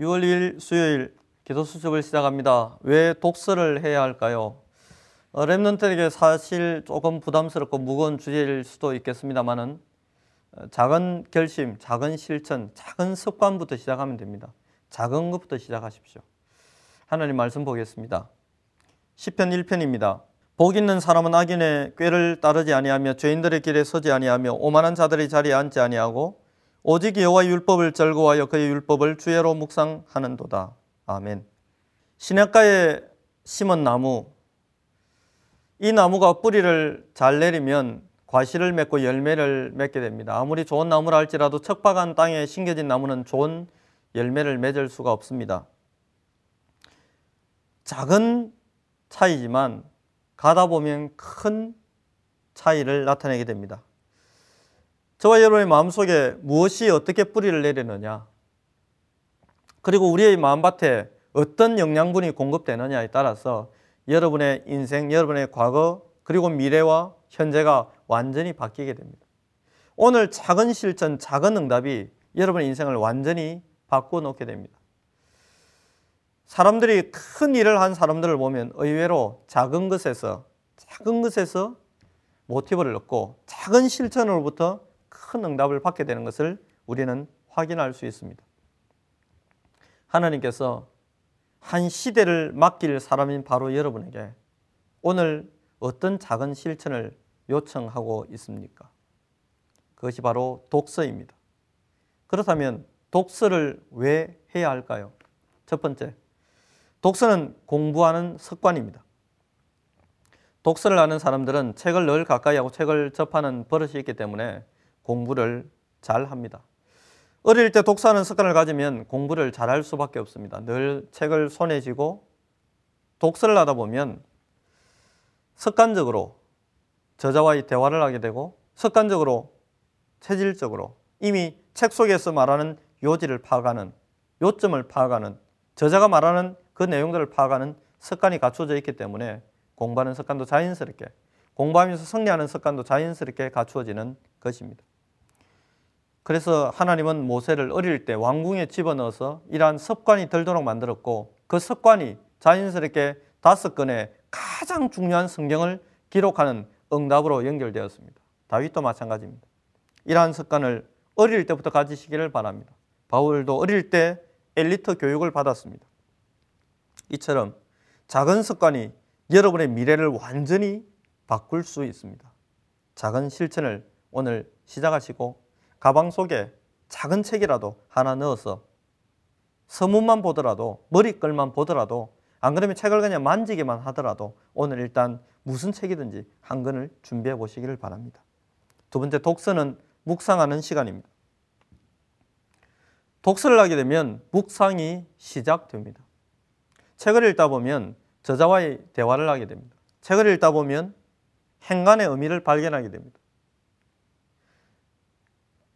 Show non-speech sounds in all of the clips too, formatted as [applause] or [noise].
6월 2일 수요일 기도 수첩을 시작합니다. 왜 독서를 해야 할까요? 어, 랩런트에게 사실 조금 부담스럽고 무거운 주제일 수도 있겠습니다만은 어, 작은 결심, 작은 실천, 작은 습관부터 시작하면 됩니다. 작은 것부터 시작하십시오. 하나님 말씀 보겠습니다. 10편 1편입니다. 복 있는 사람은 악인의 꾀를 따르지 아니하며 죄인들의 길에 서지 아니하며 오만한 자들의 자리에 앉지 아니하고 오직 여호와의 율법을 절거하여 그의 율법을 주야로 묵상하는도다. 아멘. 시냇가에 심은 나무 이 나무가 뿌리를 잘 내리면 과실을 맺고 열매를 맺게 됩니다. 아무리 좋은 나무라 할지라도 척박한 땅에 심겨진 나무는 좋은 열매를 맺을 수가 없습니다. 작은 차이지만 가다 보면 큰 차이를 나타내게 됩니다. 저와 여러분의 마음속에 무엇이 어떻게 뿌리를 내리느냐 그리고 우리의 마음밭에 어떤 영양분이 공급되느냐에 따라서 여러분의 인생, 여러분의 과거 그리고 미래와 현재가 완전히 바뀌게 됩니다. 오늘 작은 실천, 작은 응답이 여러분의 인생을 완전히 바꿔놓게 됩니다. 사람들이 큰 일을 한 사람들을 보면 의외로 작은 것에서 작은 것에서 모티브를 얻고 작은 실천으로부터 큰 응답을 받게 되는 것을 우리는 확인할 수 있습니다. 하나님께서 한 시대를 맡길 사람인 바로 여러분에게 오늘 어떤 작은 실천을 요청하고 있습니까? 그것이 바로 독서입니다. 그렇다면 독서를 왜 해야 할까요? 첫 번째, 독서는 공부하는 습관입니다. 독서를 하는 사람들은 책을 늘 가까이 하고 책을 접하는 버릇이 있기 때문에 공부를 잘 합니다. 어릴 때 독서하는 습관을 가지면 공부를 잘할 수밖에 없습니다. 늘 책을 손에 쥐고 독서를 하다 보면 습관적으로 저자와의 대화를 하게 되고 습관적으로 체질적으로 이미 책 속에서 말하는 요지를 파악하는 요점을 파악하는 저자가 말하는 그 내용들을 파악하는 습관이 갖춰져 있기 때문에 공부하는 습관도 자연스럽게 공부하면서 승리하는 습관도 자연스럽게 갖추어지는 것입니다. 그래서 하나님은 모세를 어릴 때 왕궁에 집어넣어서 이러한 습관이 들도록 만들었고 그 습관이 자연스럽게 다섯 건의 가장 중요한 성경을 기록하는 응답으로 연결되었습니다. 다윗도 마찬가지입니다. 이러한 습관을 어릴 때부터 가지시기를 바랍니다. 바울도 어릴 때 엘리트 교육을 받았습니다. 이처럼 작은 습관이 여러분의 미래를 완전히 바꿀 수 있습니다. 작은 실천을 오늘 시작하시고 가방 속에 작은 책이라도 하나 넣어서 서문만 보더라도 머리글만 보더라도 안 그러면 책을 그냥 만지기만 하더라도 오늘 일단 무슨 책이든지 한 권을 준비해 보시기를 바랍니다. 두 번째 독서는 묵상하는 시간입니다. 독서를 하게 되면 묵상이 시작됩니다. 책을 읽다 보면 저자와의 대화를 하게 됩니다. 책을 읽다 보면 행간의 의미를 발견하게 됩니다.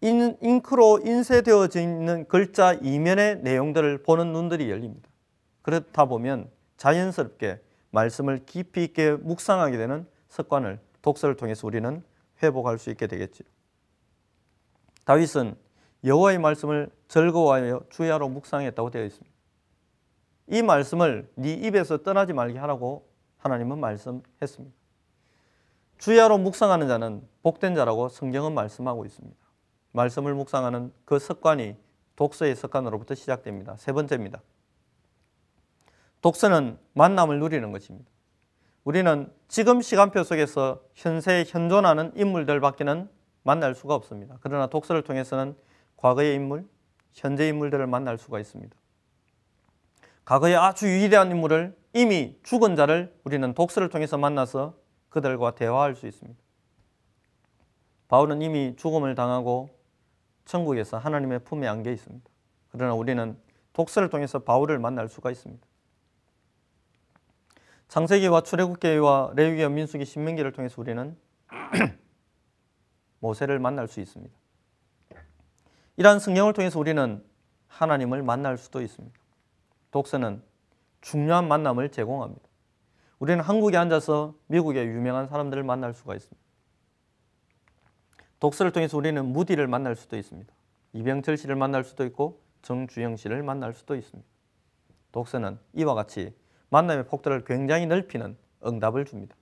인, 잉크로 인쇄되어져 있는 글자 이면의 내용들을 보는 눈들이 열립니다. 그렇다 보면 자연스럽게 말씀을 깊이 있게 묵상하게 되는 습관을 독서를 통해서 우리는 회복할 수 있게 되겠죠. 다윗은 여호와의 말씀을 즐거워하여 주야로 묵상했다고 되어 있습니다. 이 말씀을 네 입에서 떠나지 말게 하라고 하나님은 말씀했습니다. 주야로 묵상하는 자는 복된 자라고 성경은 말씀하고 있습니다. 말씀을 묵상하는 그 습관이 독서의 습관으로부터 시작됩니다. 세 번째입니다. 독서는 만남을 누리는 것입니다. 우리는 지금 시간표 속에서 현세에 현존하는 인물들밖에는 만날 수가 없습니다. 그러나 독서를 통해서는 과거의 인물, 현재 인물들을 만날 수가 있습니다. 과거의 아주 위대한 인물을 이미 죽은 자를 우리는 독서를 통해서 만나서 그들과 대화할 수 있습니다. 바울은 이미 죽음을 당하고 천국에서 하나님의 품에 안겨 있습니다. 그러나 우리는 독서를 통해서 바울을 만날 수가 있습니다. 창세기와 출애굽기와 레위기와 민수기 신명기를 통해서 우리는 [clears throat] 모세를 만날 수 있습니다. 이러한 성경을 통해서 우리는 하나님을 만날 수도 있습니다. 독서는 중요한 만남을 제공합니다. 우리는 한국에 앉아서 미국의 유명한 사람들을 만날 수가 있습니다. 독서를 통해서 우리는 무디를 만날 수도 있습니다. 이병철 씨를 만날 수도 있고 정주영 씨를 만날 수도 있습니다. 독서는 이와 같이 만남의 폭들을 굉장히 넓히는 응답을 줍니다.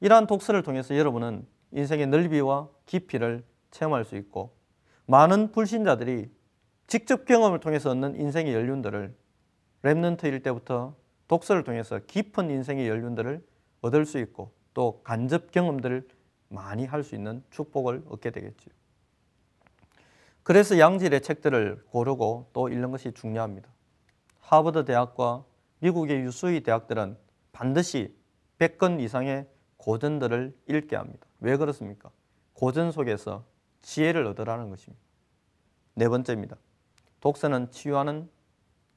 이러한 독서를 통해서 여러분은 인생의 넓이와 깊이를 체험할 수 있고 많은 불신자들이 직접 경험을 통해서 얻는 인생의 연륜들을 랩넌트일 때부터 독서를 통해서 깊은 인생의 연륜들을 얻을 수 있고 또 간접 경험들을 많이 할 수 있는 축복을 얻게 되겠죠. 그래서 양질의 책들을 고르고 또 읽는 것이 중요합니다. 하버드 대학과 미국의 유수의 대학들은 반드시 100권 이상의 고전들을 읽게 합니다. 왜 그렇습니까? 고전 속에서 지혜를 얻으라는 것입니다. 네 번째입니다. 독서는 치유하는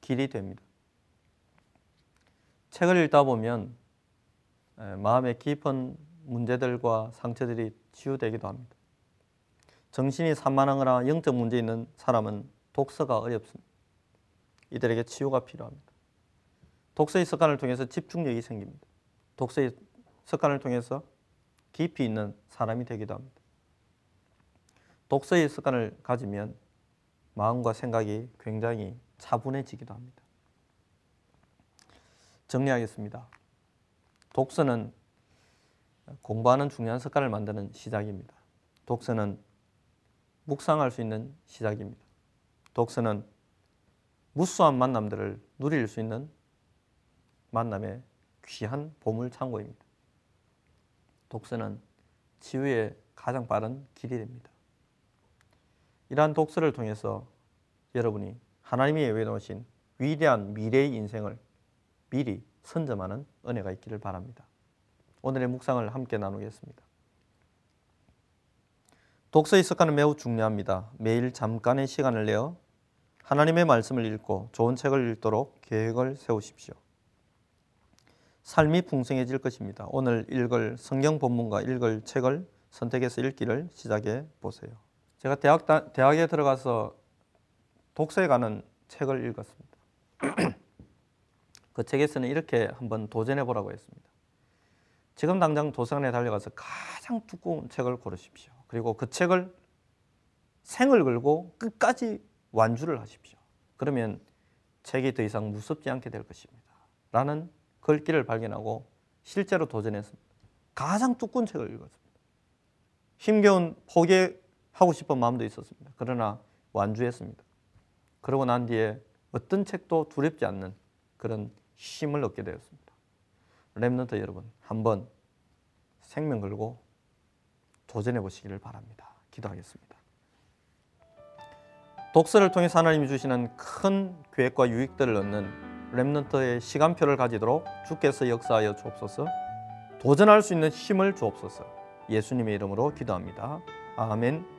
길이 됩니다. 책을 읽다 보면 마음의 깊은 문제들과 상처들이 치유되기도 합니다. 정신이 산만하거나 영적 문제 있는 사람은 독서가 어렵습니다. 이들에게 치유가 필요합니다. 독서의 습관을 통해서 집중력이 생깁니다. 독서의 습관을 통해서 깊이 있는 사람이 되기도 합니다. 독서의 습관을 가지면 마음과 생각이 굉장히 차분해지기도 합니다. 정리하겠습니다. 독서는 공부하는 중요한 습관을 만드는 시작입니다. 독서는 묵상할 수 있는 시작입니다. 독서는 무수한 만남들을 누릴 수 있는 만남의 귀한 보물 창고입니다. 독서는 치유의 가장 빠른 길이 됩니다. 이러한 독서를 통해서 여러분이 하나님이 예외 놓으신 위대한 미래의 인생을 미리 선점하는 은혜가 있기를 바랍니다. 오늘의 묵상을 함께 나누겠습니다. 독서의 습관은 매우 중요합니다. 매일 잠깐의 시간을 내어 하나님의 말씀을 읽고 좋은 책을 읽도록 계획을 세우십시오. 삶이 풍성해질 것입니다. 오늘 읽을 성경 본문과 읽을 책을 선택해서 읽기를 시작해 보세요. 제가 대학 대학에 들어가서 독서에 관한 책을 읽었습니다. [clears throat] 그 책에서는 이렇게 한번 도전해 보라고 했습니다. 지금 당장 도서관에 달려가서 가장 두꺼운 책을 고르십시오. 그리고 그 책을 생을 걸고 끝까지 완주를 하십시오. 그러면 책이 더 이상 무섭지 않게 될 것입니다. 라는 글귀를 발견하고 실제로 도전했습니다. 가장 두꺼운 책을 읽었습니다. 힘겨운 포기하고 싶은 마음도 있었습니다. 그러나 완주했습니다. 그러고 난 뒤에 어떤 책도 두렵지 않는 그런 힘을 얻게 되었습니다. Remnant 여러분 한번 생명 걸고 도전해 보시기를 바랍니다. 기도하겠습니다. 독서를 통해서 하나님이 주시는 큰 계획과 유익들을 얻는 Remnant의 시간표를 가지도록 주께서 역사하여 주옵소서 도전할 수 있는 힘을 주옵소서 예수님의 이름으로 기도합니다. 아멘